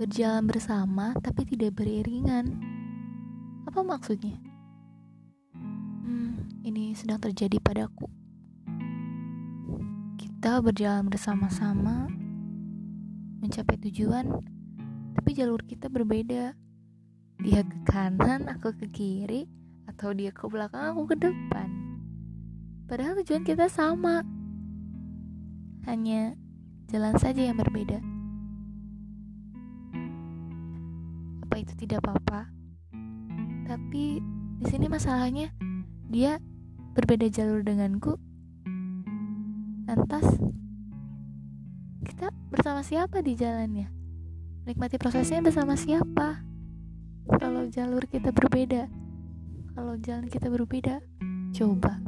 berjalan bersama tapi tidak beriringan. Apa maksudnya? Hmm, ini sedang terjadi padaku. Kita berjalan bersama-sama mencapai tujuan, tapi jalur kita berbeda. Dia ke kanan, aku ke kiri, atau dia ke belakang, aku ke depan. Padahal tujuan kita sama. Hanya jalan saja yang berbeda. Apa itu tidak apa-apa? Tapi di sini masalahnya dia berbeda jalur denganku. Lantas kita bersama siapa di jalannya? Menikmati prosesnya bersama siapa? Kalau jalur kita berbeda, kalau jalan kita berbeda, coba.